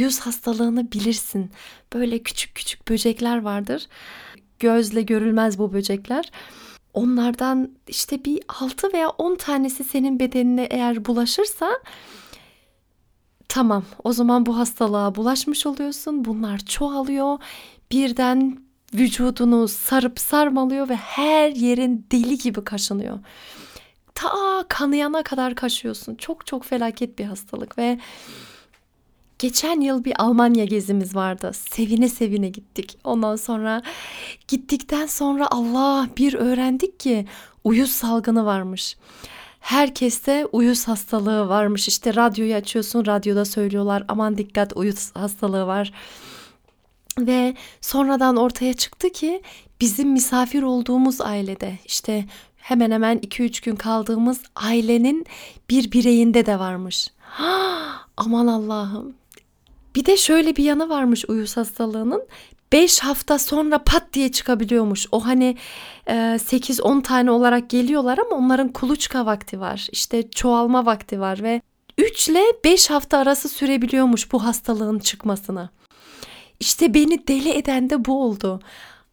Uyuz hastalığını bilirsin. Böyle küçük küçük böcekler vardır. Gözle görülmez bu böcekler. Onlardan işte bir 6 veya 10 tanesi senin bedenine eğer bulaşırsa tamam o zaman bu hastalığa bulaşmış oluyorsun. Bunlar çoğalıyor. Birden vücudunu sarıp sarmalıyor ve her yerin deli gibi kaşınıyor. Ta kanayana kadar kaşıyorsun. Çok çok felaket bir hastalık ve Geçen yıl bir Almanya gezimiz vardı. Sevine sevine gittik. Ondan sonra gittikten sonra Allah bir öğrendik ki uyuz salgını varmış. Herkeste uyuz hastalığı varmış. İşte radyoyu açıyorsun, radyoda söylüyorlar. Aman dikkat uyuz hastalığı var. Ve sonradan ortaya çıktı ki bizim misafir olduğumuz ailede işte hemen hemen 2-3 gün kaldığımız ailenin bir bireyinde de varmış. aman Allah'ım bir de şöyle bir yanı varmış uyuz hastalığının. 5 hafta sonra pat diye çıkabiliyormuş. O hani 8-10 e, tane olarak geliyorlar ama onların kuluçka vakti var. İşte çoğalma vakti var ve 3 ile 5 hafta arası sürebiliyormuş bu hastalığın çıkmasını. İşte beni deli eden de bu oldu.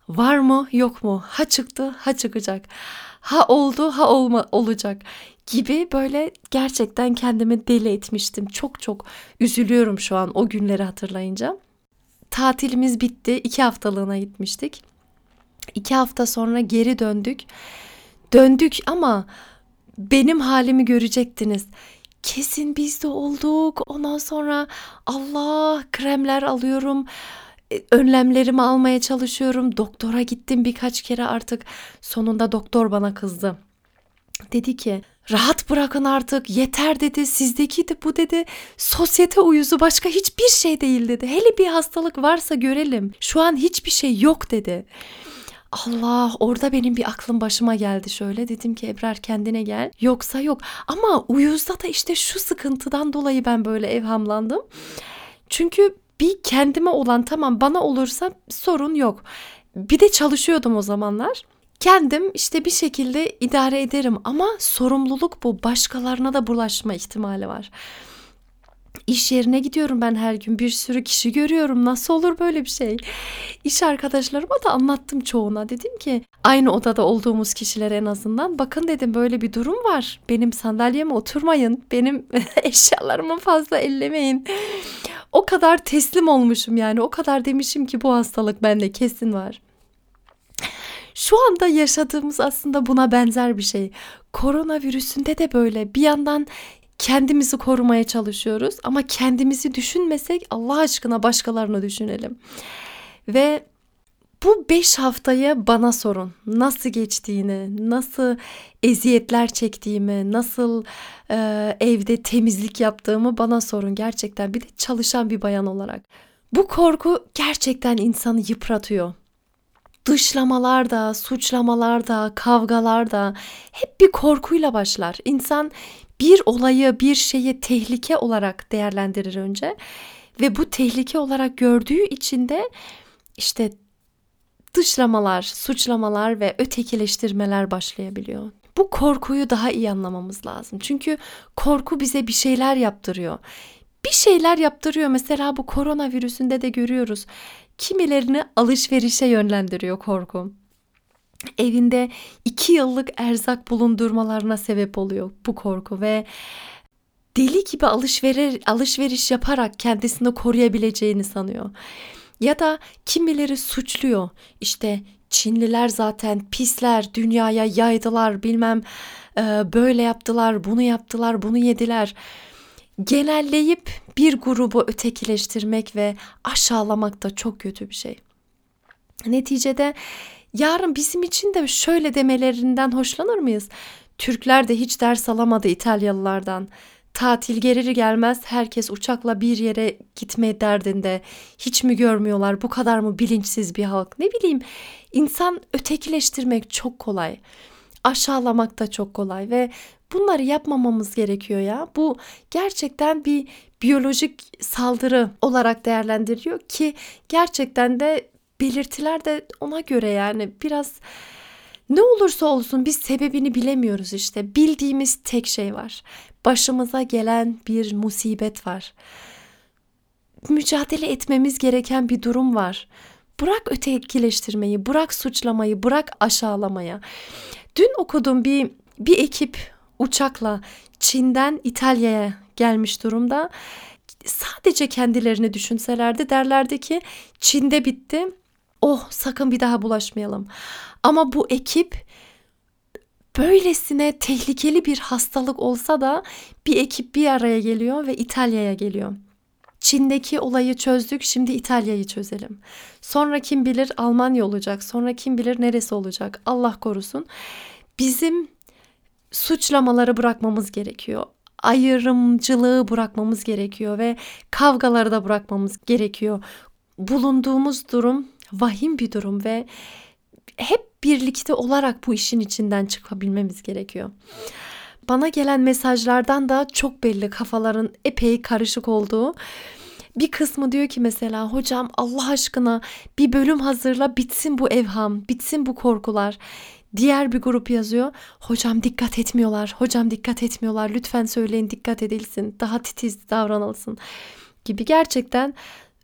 Var mı yok mu? Ha çıktı ha çıkacak. Ha oldu ha olma olacak gibi böyle gerçekten kendimi deli etmiştim. Çok çok üzülüyorum şu an o günleri hatırlayınca. Tatilimiz bitti. iki haftalığına gitmiştik. İki hafta sonra geri döndük. Döndük ama benim halimi görecektiniz. Kesin biz de olduk. Ondan sonra Allah kremler alıyorum e, önlemlerimi almaya çalışıyorum. Doktora gittim birkaç kere artık. Sonunda doktor bana kızdı. Dedi ki Rahat bırakın artık yeter dedi sizdeki de bu dedi sosyete uyuzu başka hiçbir şey değil dedi. Hele bir hastalık varsa görelim şu an hiçbir şey yok dedi. Allah orada benim bir aklım başıma geldi şöyle dedim ki Ebrar kendine gel yoksa yok ama uyuzda da işte şu sıkıntıdan dolayı ben böyle evhamlandım. Çünkü bir kendime olan tamam bana olursa sorun yok. Bir de çalışıyordum o zamanlar. Kendim işte bir şekilde idare ederim ama sorumluluk bu. Başkalarına da bulaşma ihtimali var. İş yerine gidiyorum ben her gün bir sürü kişi görüyorum. Nasıl olur böyle bir şey? İş arkadaşlarıma da anlattım çoğuna. Dedim ki aynı odada olduğumuz kişiler en azından bakın dedim böyle bir durum var. Benim sandalyeme oturmayın. Benim eşyalarımı fazla ellemeyin. O kadar teslim olmuşum yani. O kadar demişim ki bu hastalık bende kesin var. Şu anda yaşadığımız aslında buna benzer bir şey. Koronavirüsünde de böyle bir yandan kendimizi korumaya çalışıyoruz ama kendimizi düşünmesek Allah aşkına başkalarını düşünelim. Ve bu beş haftayı bana sorun. Nasıl geçtiğini, nasıl eziyetler çektiğimi, nasıl e, evde temizlik yaptığımı bana sorun gerçekten. Bir de çalışan bir bayan olarak. Bu korku gerçekten insanı yıpratıyor dışlamalar da, suçlamalar da, kavgalar da hep bir korkuyla başlar. İnsan bir olayı, bir şeyi tehlike olarak değerlendirir önce ve bu tehlike olarak gördüğü için de işte dışlamalar, suçlamalar ve ötekileştirmeler başlayabiliyor. Bu korkuyu daha iyi anlamamız lazım. Çünkü korku bize bir şeyler yaptırıyor. Bir şeyler yaptırıyor. Mesela bu koronavirüsünde de görüyoruz kimilerini alışverişe yönlendiriyor korku. Evinde iki yıllık erzak bulundurmalarına sebep oluyor bu korku ve deli gibi alışveriş, alışveriş yaparak kendisini koruyabileceğini sanıyor. Ya da kimileri suçluyor. İşte Çinliler zaten pisler, dünyaya yaydılar, bilmem böyle yaptılar, bunu yaptılar, bunu yediler genelleyip bir grubu ötekileştirmek ve aşağılamak da çok kötü bir şey. Neticede yarın bizim için de şöyle demelerinden hoşlanır mıyız? Türkler de hiç ders alamadı İtalyalılardan. Tatil gelir gelmez herkes uçakla bir yere gitme derdinde. Hiç mi görmüyorlar bu kadar mı bilinçsiz bir halk? Ne bileyim insan ötekileştirmek çok kolay. Aşağılamak da çok kolay ve bunları yapmamamız gerekiyor ya. Bu gerçekten bir biyolojik saldırı olarak değerlendiriyor ki gerçekten de belirtiler de ona göre yani biraz ne olursa olsun biz sebebini bilemiyoruz işte. Bildiğimiz tek şey var. Başımıza gelen bir musibet var. Mücadele etmemiz gereken bir durum var. Bırak ötekileştirmeyi, bırak suçlamayı, bırak aşağılamaya. Dün okudum bir bir ekip uçakla Çin'den İtalya'ya gelmiş durumda. Sadece kendilerini düşünselerdi derlerdi ki Çin'de bitti. Oh sakın bir daha bulaşmayalım. Ama bu ekip böylesine tehlikeli bir hastalık olsa da bir ekip bir araya geliyor ve İtalya'ya geliyor. Çin'deki olayı çözdük, şimdi İtalya'yı çözelim. Sonra kim bilir Almanya olacak, sonra kim bilir neresi olacak. Allah korusun. Bizim suçlamaları bırakmamız gerekiyor. Ayrımcılığı bırakmamız gerekiyor ve kavgaları da bırakmamız gerekiyor. Bulunduğumuz durum vahim bir durum ve hep birlikte olarak bu işin içinden çıkabilmemiz gerekiyor. Bana gelen mesajlardan da çok belli kafaların epey karışık olduğu. Bir kısmı diyor ki mesela hocam Allah aşkına bir bölüm hazırla bitsin bu evham, bitsin bu korkular. Diğer bir grup yazıyor. Hocam dikkat etmiyorlar. Hocam dikkat etmiyorlar. Lütfen söyleyin dikkat edilsin. Daha titiz davranılsın gibi gerçekten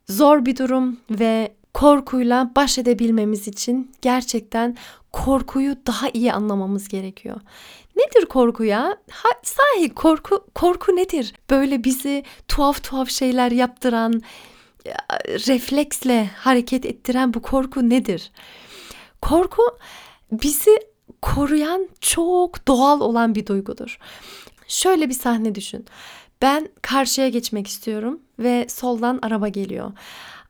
zor bir durum ve korkuyla baş edebilmemiz için gerçekten korkuyu daha iyi anlamamız gerekiyor. Nedir korku ya? Ha, sahi korku korku nedir? Böyle bizi tuhaf tuhaf şeyler yaptıran, refleksle hareket ettiren bu korku nedir? Korku bizi koruyan çok doğal olan bir duygudur. Şöyle bir sahne düşün. Ben karşıya geçmek istiyorum ve soldan araba geliyor.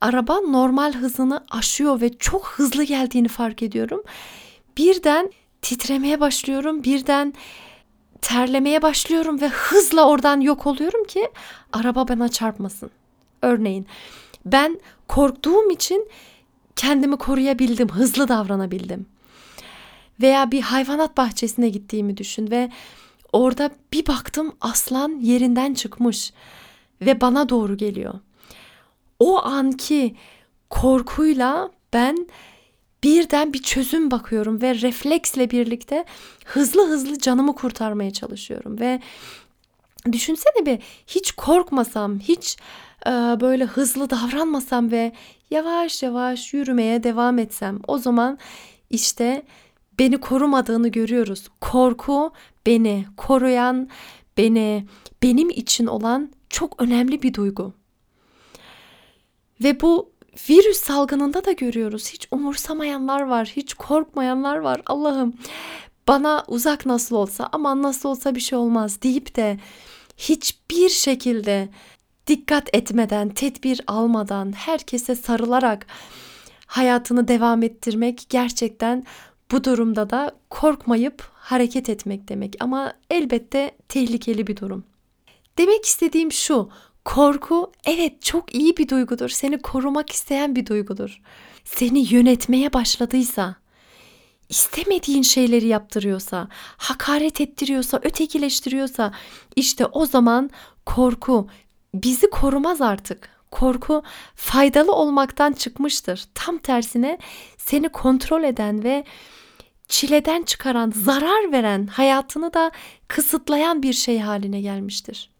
Araba normal hızını aşıyor ve çok hızlı geldiğini fark ediyorum. Birden titremeye başlıyorum. Birden terlemeye başlıyorum ve hızla oradan yok oluyorum ki araba bana çarpmasın. Örneğin ben korktuğum için kendimi koruyabildim, hızlı davranabildim. Veya bir hayvanat bahçesine gittiğimi düşün ve orada bir baktım aslan yerinden çıkmış ve bana doğru geliyor. O anki korkuyla ben birden bir çözüm bakıyorum ve refleksle birlikte hızlı hızlı canımı kurtarmaya çalışıyorum ve düşünsene bir hiç korkmasam, hiç e, böyle hızlı davranmasam ve yavaş yavaş yürümeye devam etsem o zaman işte beni korumadığını görüyoruz. Korku beni koruyan, beni benim için olan çok önemli bir duygu. Ve bu virüs salgınında da görüyoruz. Hiç umursamayanlar var, hiç korkmayanlar var. Allah'ım bana uzak nasıl olsa aman nasıl olsa bir şey olmaz deyip de hiçbir şekilde dikkat etmeden, tedbir almadan, herkese sarılarak hayatını devam ettirmek gerçekten bu durumda da korkmayıp hareket etmek demek ama elbette tehlikeli bir durum. Demek istediğim şu, korku evet çok iyi bir duygudur. Seni korumak isteyen bir duygudur. Seni yönetmeye başladıysa, istemediğin şeyleri yaptırıyorsa, hakaret ettiriyorsa, ötekileştiriyorsa işte o zaman korku bizi korumaz artık. Korku faydalı olmaktan çıkmıştır. Tam tersine seni kontrol eden ve çileden çıkaran, zarar veren, hayatını da kısıtlayan bir şey haline gelmiştir.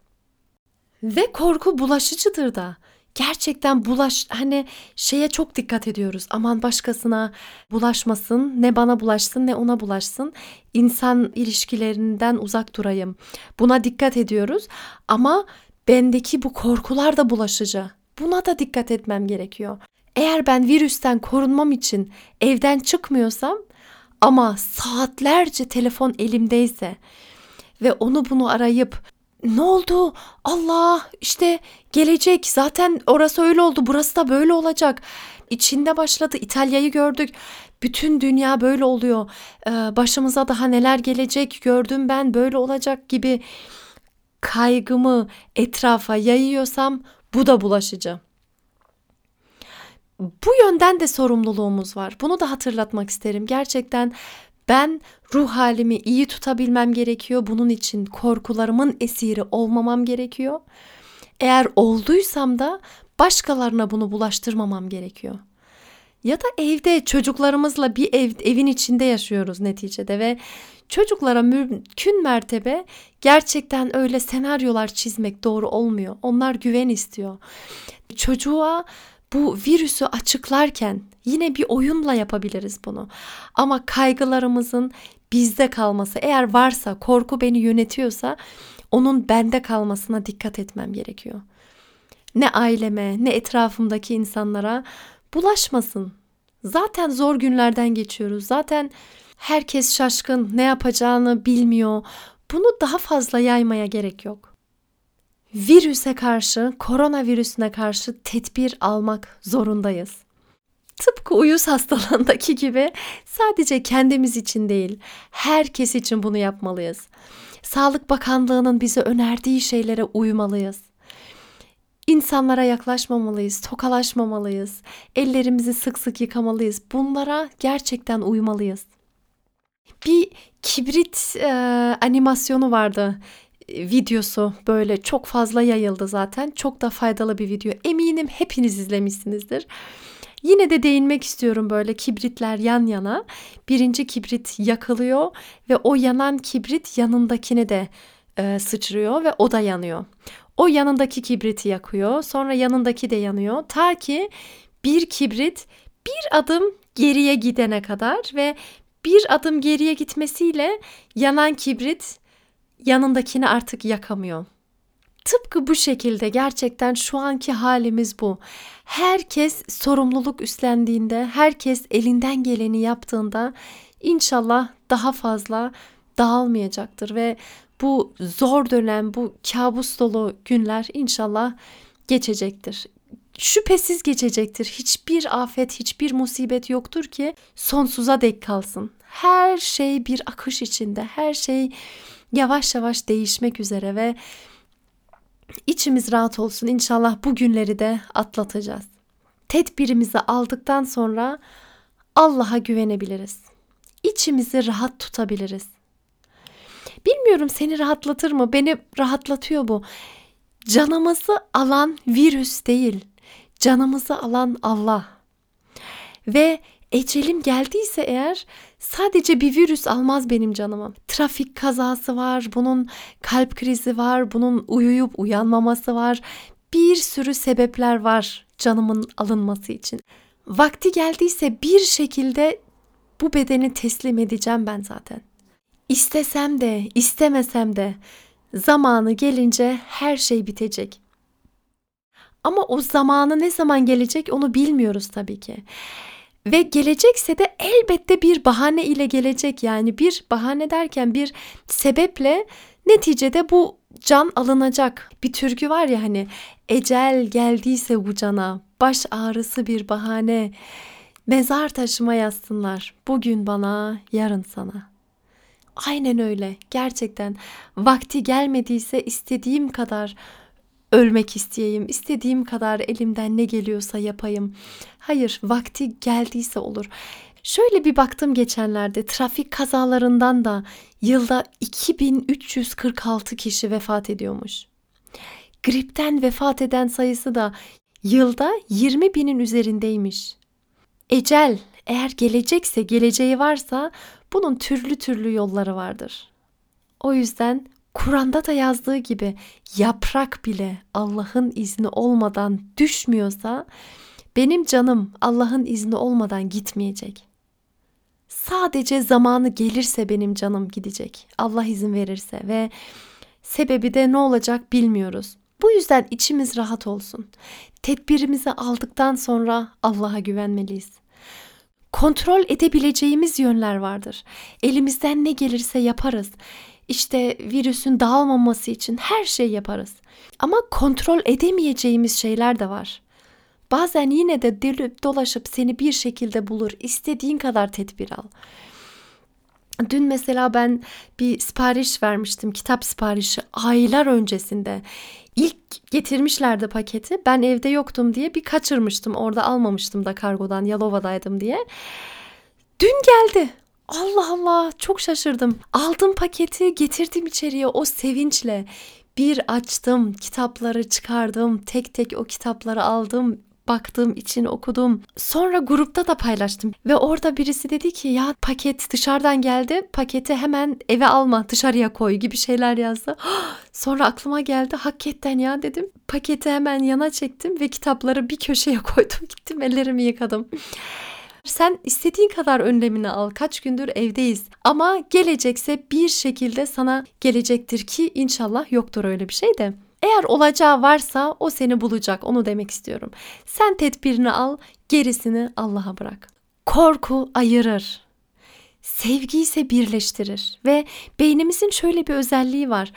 Ve korku bulaşıcıdır da. Gerçekten bulaş hani şeye çok dikkat ediyoruz. Aman başkasına bulaşmasın, ne bana bulaşsın ne ona bulaşsın. İnsan ilişkilerinden uzak durayım. Buna dikkat ediyoruz ama bendeki bu korkular da bulaşıcı. Buna da dikkat etmem gerekiyor. Eğer ben virüsten korunmam için evden çıkmıyorsam ama saatlerce telefon elimdeyse ve onu bunu arayıp ne oldu? Allah işte gelecek. Zaten orası öyle oldu. Burası da böyle olacak. İçinde başladı. İtalya'yı gördük. Bütün dünya böyle oluyor. Ee, başımıza daha neler gelecek gördüm ben böyle olacak gibi kaygımı etrafa yayıyorsam bu da bulaşıcı. Bu yönden de sorumluluğumuz var. Bunu da hatırlatmak isterim. Gerçekten ben ruh halimi iyi tutabilmem gerekiyor. Bunun için korkularımın esiri olmamam gerekiyor. Eğer olduysam da başkalarına bunu bulaştırmamam gerekiyor. Ya da evde çocuklarımızla bir ev, evin içinde yaşıyoruz neticede ve çocuklara mümkün mertebe gerçekten öyle senaryolar çizmek doğru olmuyor. Onlar güven istiyor. Çocuğa bu virüsü açıklarken yine bir oyunla yapabiliriz bunu. Ama kaygılarımızın bizde kalması eğer varsa korku beni yönetiyorsa onun bende kalmasına dikkat etmem gerekiyor. Ne aileme ne etrafımdaki insanlara bulaşmasın. Zaten zor günlerden geçiyoruz. Zaten herkes şaşkın, ne yapacağını bilmiyor. Bunu daha fazla yaymaya gerek yok. Virüse karşı, koronavirüsüne karşı tedbir almak zorundayız. Tıpkı uyuz hastalığındaki gibi sadece kendimiz için değil, herkes için bunu yapmalıyız. Sağlık Bakanlığı'nın bize önerdiği şeylere uymalıyız. İnsanlara yaklaşmamalıyız, tokalaşmamalıyız, ellerimizi sık sık yıkamalıyız. Bunlara gerçekten uymalıyız. Bir kibrit e, animasyonu vardı e, videosu böyle çok fazla yayıldı zaten. Çok da faydalı bir video. Eminim hepiniz izlemişsinizdir. Yine de değinmek istiyorum böyle kibritler yan yana. Birinci kibrit yakılıyor ve o yanan kibrit yanındakine de e, sıçrıyor ve o da yanıyor. O yanındaki kibriti yakıyor. Sonra yanındaki de yanıyor. Ta ki bir kibrit bir adım geriye gidene kadar ve bir adım geriye gitmesiyle yanan kibrit yanındakini artık yakamıyor. Tıpkı bu şekilde gerçekten şu anki halimiz bu. Herkes sorumluluk üstlendiğinde, herkes elinden geleni yaptığında inşallah daha fazla dağılmayacaktır ve bu zor dönem, bu kabus dolu günler inşallah geçecektir. Şüphesiz geçecektir. Hiçbir afet, hiçbir musibet yoktur ki sonsuza dek kalsın. Her şey bir akış içinde. Her şey yavaş yavaş değişmek üzere ve içimiz rahat olsun. İnşallah bu günleri de atlatacağız. Tedbirimizi aldıktan sonra Allah'a güvenebiliriz. İçimizi rahat tutabiliriz. Bilmiyorum seni rahatlatır mı? Beni rahatlatıyor bu. Canımızı alan virüs değil. Canımızı alan Allah. Ve ecelim geldiyse eğer sadece bir virüs almaz benim canımı. Trafik kazası var, bunun kalp krizi var, bunun uyuyup uyanmaması var. Bir sürü sebepler var canımın alınması için. Vakti geldiyse bir şekilde bu bedeni teslim edeceğim ben zaten. İstesem de, istemesem de zamanı gelince her şey bitecek. Ama o zamanı ne zaman gelecek onu bilmiyoruz tabii ki. Ve gelecekse de elbette bir bahane ile gelecek. Yani bir bahane derken bir sebeple neticede bu can alınacak. Bir türkü var ya hani ecel geldiyse bu cana baş ağrısı bir bahane. Mezar taşıma yazsınlar. Bugün bana, yarın sana.'' Aynen öyle. Gerçekten vakti gelmediyse istediğim kadar ölmek isteyeyim. istediğim kadar elimden ne geliyorsa yapayım. Hayır, vakti geldiyse olur. Şöyle bir baktım geçenlerde trafik kazalarından da yılda 2346 kişi vefat ediyormuş. Gripten vefat eden sayısı da yılda 20 binin üzerindeymiş. Ecel eğer gelecekse, geleceği varsa bunun türlü türlü yolları vardır. O yüzden Kur'an'da da yazdığı gibi yaprak bile Allah'ın izni olmadan düşmüyorsa benim canım Allah'ın izni olmadan gitmeyecek. Sadece zamanı gelirse benim canım gidecek. Allah izin verirse ve sebebi de ne olacak bilmiyoruz. Bu yüzden içimiz rahat olsun. Tedbirimizi aldıktan sonra Allah'a güvenmeliyiz kontrol edebileceğimiz yönler vardır. Elimizden ne gelirse yaparız. işte virüsün dağılmaması için her şey yaparız. Ama kontrol edemeyeceğimiz şeyler de var. Bazen yine de delip dolaşıp seni bir şekilde bulur. İstediğin kadar tedbir al. Dün mesela ben bir sipariş vermiştim, kitap siparişi aylar öncesinde. İlk getirmişlerdi paketi. Ben evde yoktum diye bir kaçırmıştım. Orada almamıştım da kargodan Yalova'daydım diye. Dün geldi. Allah Allah çok şaşırdım. Aldım paketi getirdim içeriye o sevinçle. Bir açtım kitapları çıkardım tek tek o kitapları aldım baktım, için okudum. Sonra grupta da paylaştım ve orada birisi dedi ki ya paket dışarıdan geldi. Paketi hemen eve alma, dışarıya koy gibi şeyler yazdı. Sonra aklıma geldi hakikaten ya dedim. Paketi hemen yana çektim ve kitapları bir köşeye koydum. Gittim ellerimi yıkadım. Sen istediğin kadar önlemini al. Kaç gündür evdeyiz. Ama gelecekse bir şekilde sana gelecektir ki inşallah yoktur öyle bir şey de. Eğer olacağı varsa o seni bulacak. Onu demek istiyorum. Sen tedbirini al, gerisini Allah'a bırak. Korku ayırır. Sevgi ise birleştirir ve beynimizin şöyle bir özelliği var.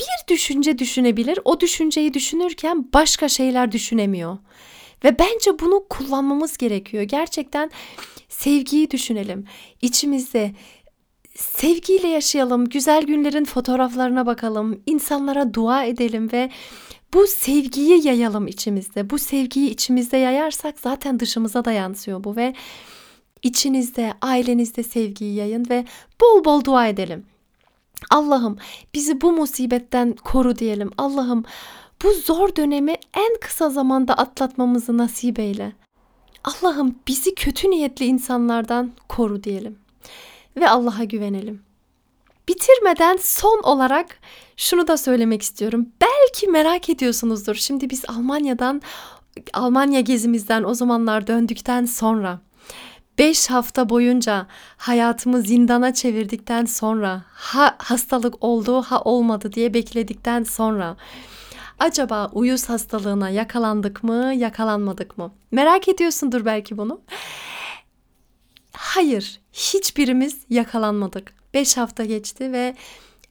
Bir düşünce düşünebilir. O düşünceyi düşünürken başka şeyler düşünemiyor. Ve bence bunu kullanmamız gerekiyor. Gerçekten sevgiyi düşünelim. İçimizde sevgiyle yaşayalım, güzel günlerin fotoğraflarına bakalım, insanlara dua edelim ve bu sevgiyi yayalım içimizde. Bu sevgiyi içimizde yayarsak zaten dışımıza da yansıyor bu ve içinizde, ailenizde sevgiyi yayın ve bol bol dua edelim. Allah'ım bizi bu musibetten koru diyelim. Allah'ım bu zor dönemi en kısa zamanda atlatmamızı nasip eyle. Allah'ım bizi kötü niyetli insanlardan koru diyelim ve Allah'a güvenelim. Bitirmeden son olarak şunu da söylemek istiyorum. Belki merak ediyorsunuzdur. Şimdi biz Almanya'dan Almanya gezimizden o zamanlar döndükten sonra 5 hafta boyunca hayatımı zindana çevirdikten sonra ha hastalık oldu ha olmadı diye bekledikten sonra acaba uyuz hastalığına yakalandık mı yakalanmadık mı? Merak ediyorsundur belki bunu. Hayır, hiçbirimiz yakalanmadık. 5 hafta geçti ve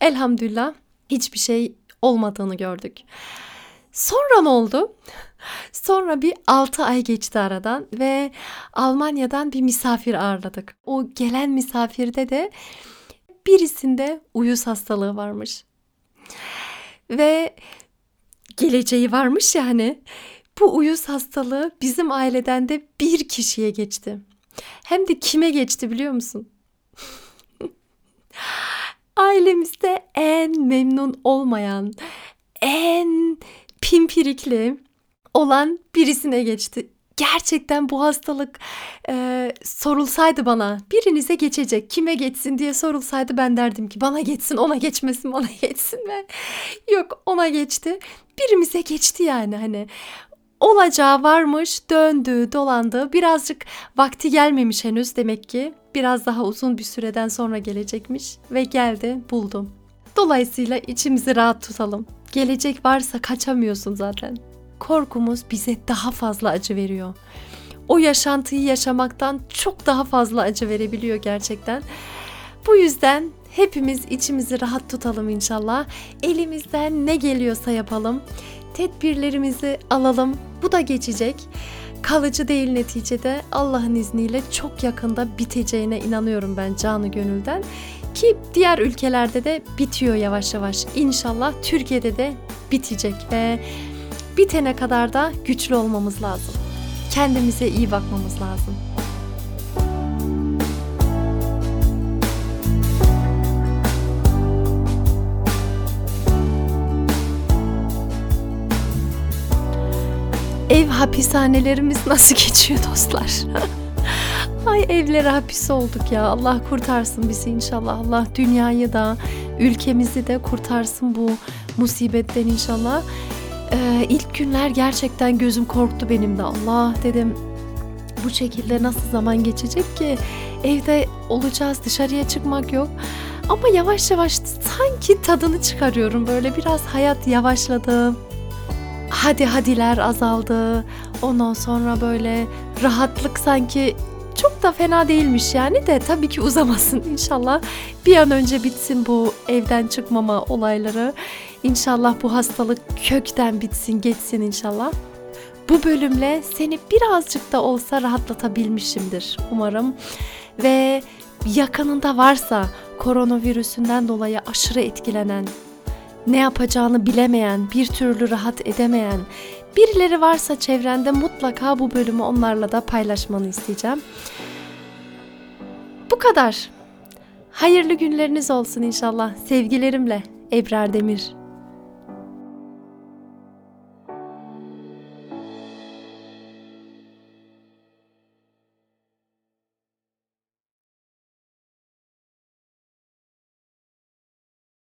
elhamdülillah hiçbir şey olmadığını gördük. Sonra ne oldu? Sonra bir 6 ay geçti aradan ve Almanya'dan bir misafir ağırladık. O gelen misafirde de birisinde uyuz hastalığı varmış. Ve geleceği varmış yani. Bu uyuz hastalığı bizim aileden de bir kişiye geçti. Hem de kime geçti biliyor musun? Ailemizde en memnun olmayan, en pimpirikli olan birisine geçti. Gerçekten bu hastalık e, sorulsaydı bana birinize geçecek kime geçsin diye sorulsaydı ben derdim ki bana geçsin ona geçmesin bana geçsin ve yok ona geçti birimize geçti yani hani olacağı varmış, döndü, dolandı. Birazcık vakti gelmemiş henüz demek ki. Biraz daha uzun bir süreden sonra gelecekmiş ve geldi, buldum. Dolayısıyla içimizi rahat tutalım. Gelecek varsa kaçamıyorsun zaten. Korkumuz bize daha fazla acı veriyor. O yaşantıyı yaşamaktan çok daha fazla acı verebiliyor gerçekten. Bu yüzden hepimiz içimizi rahat tutalım inşallah. Elimizden ne geliyorsa yapalım tedbirlerimizi alalım. Bu da geçecek. Kalıcı değil neticede Allah'ın izniyle çok yakında biteceğine inanıyorum ben canı gönülden. Ki diğer ülkelerde de bitiyor yavaş yavaş. İnşallah Türkiye'de de bitecek ve bitene kadar da güçlü olmamız lazım. Kendimize iyi bakmamız lazım. Ev hapishanelerimiz nasıl geçiyor dostlar? Ay evlere hapis olduk ya. Allah kurtarsın bizi inşallah. Allah dünyayı da ülkemizi de kurtarsın bu musibetten inşallah. Ee, ilk günler gerçekten gözüm korktu benim de. Allah dedim bu şekilde nasıl zaman geçecek ki? Evde olacağız dışarıya çıkmak yok. Ama yavaş yavaş sanki tadını çıkarıyorum. Böyle biraz hayat yavaşladı hadi hadiler azaldı. Ondan sonra böyle rahatlık sanki çok da fena değilmiş yani de tabii ki uzamasın inşallah. Bir an önce bitsin bu evden çıkmama olayları. İnşallah bu hastalık kökten bitsin, geçsin inşallah. Bu bölümle seni birazcık da olsa rahatlatabilmişimdir umarım. Ve yakınında varsa koronavirüsünden dolayı aşırı etkilenen, ne yapacağını bilemeyen, bir türlü rahat edemeyen birileri varsa çevrende mutlaka bu bölümü onlarla da paylaşmanı isteyeceğim. Bu kadar. Hayırlı günleriniz olsun inşallah. Sevgilerimle Ebrar Demir.